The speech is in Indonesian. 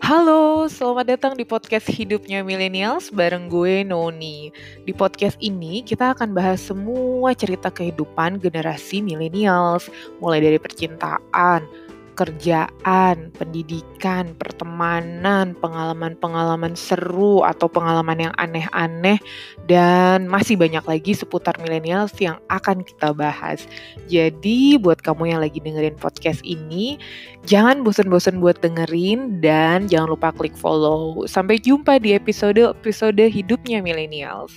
Halo, selamat datang di podcast Hidupnya Millennials bareng gue Noni. Di podcast ini kita akan bahas semua cerita kehidupan generasi millennials, mulai dari percintaan, kerjaan, pendidikan, pertemanan, pengalaman-pengalaman seru atau pengalaman yang aneh-aneh, dan masih banyak lagi seputar millennials yang akan kita bahas. Jadi buat kamu yang lagi dengerin podcast ini, jangan bosan-bosan buat dengerin dan jangan lupa klik follow. Sampai jumpa di episode-episode hidupnya millennials.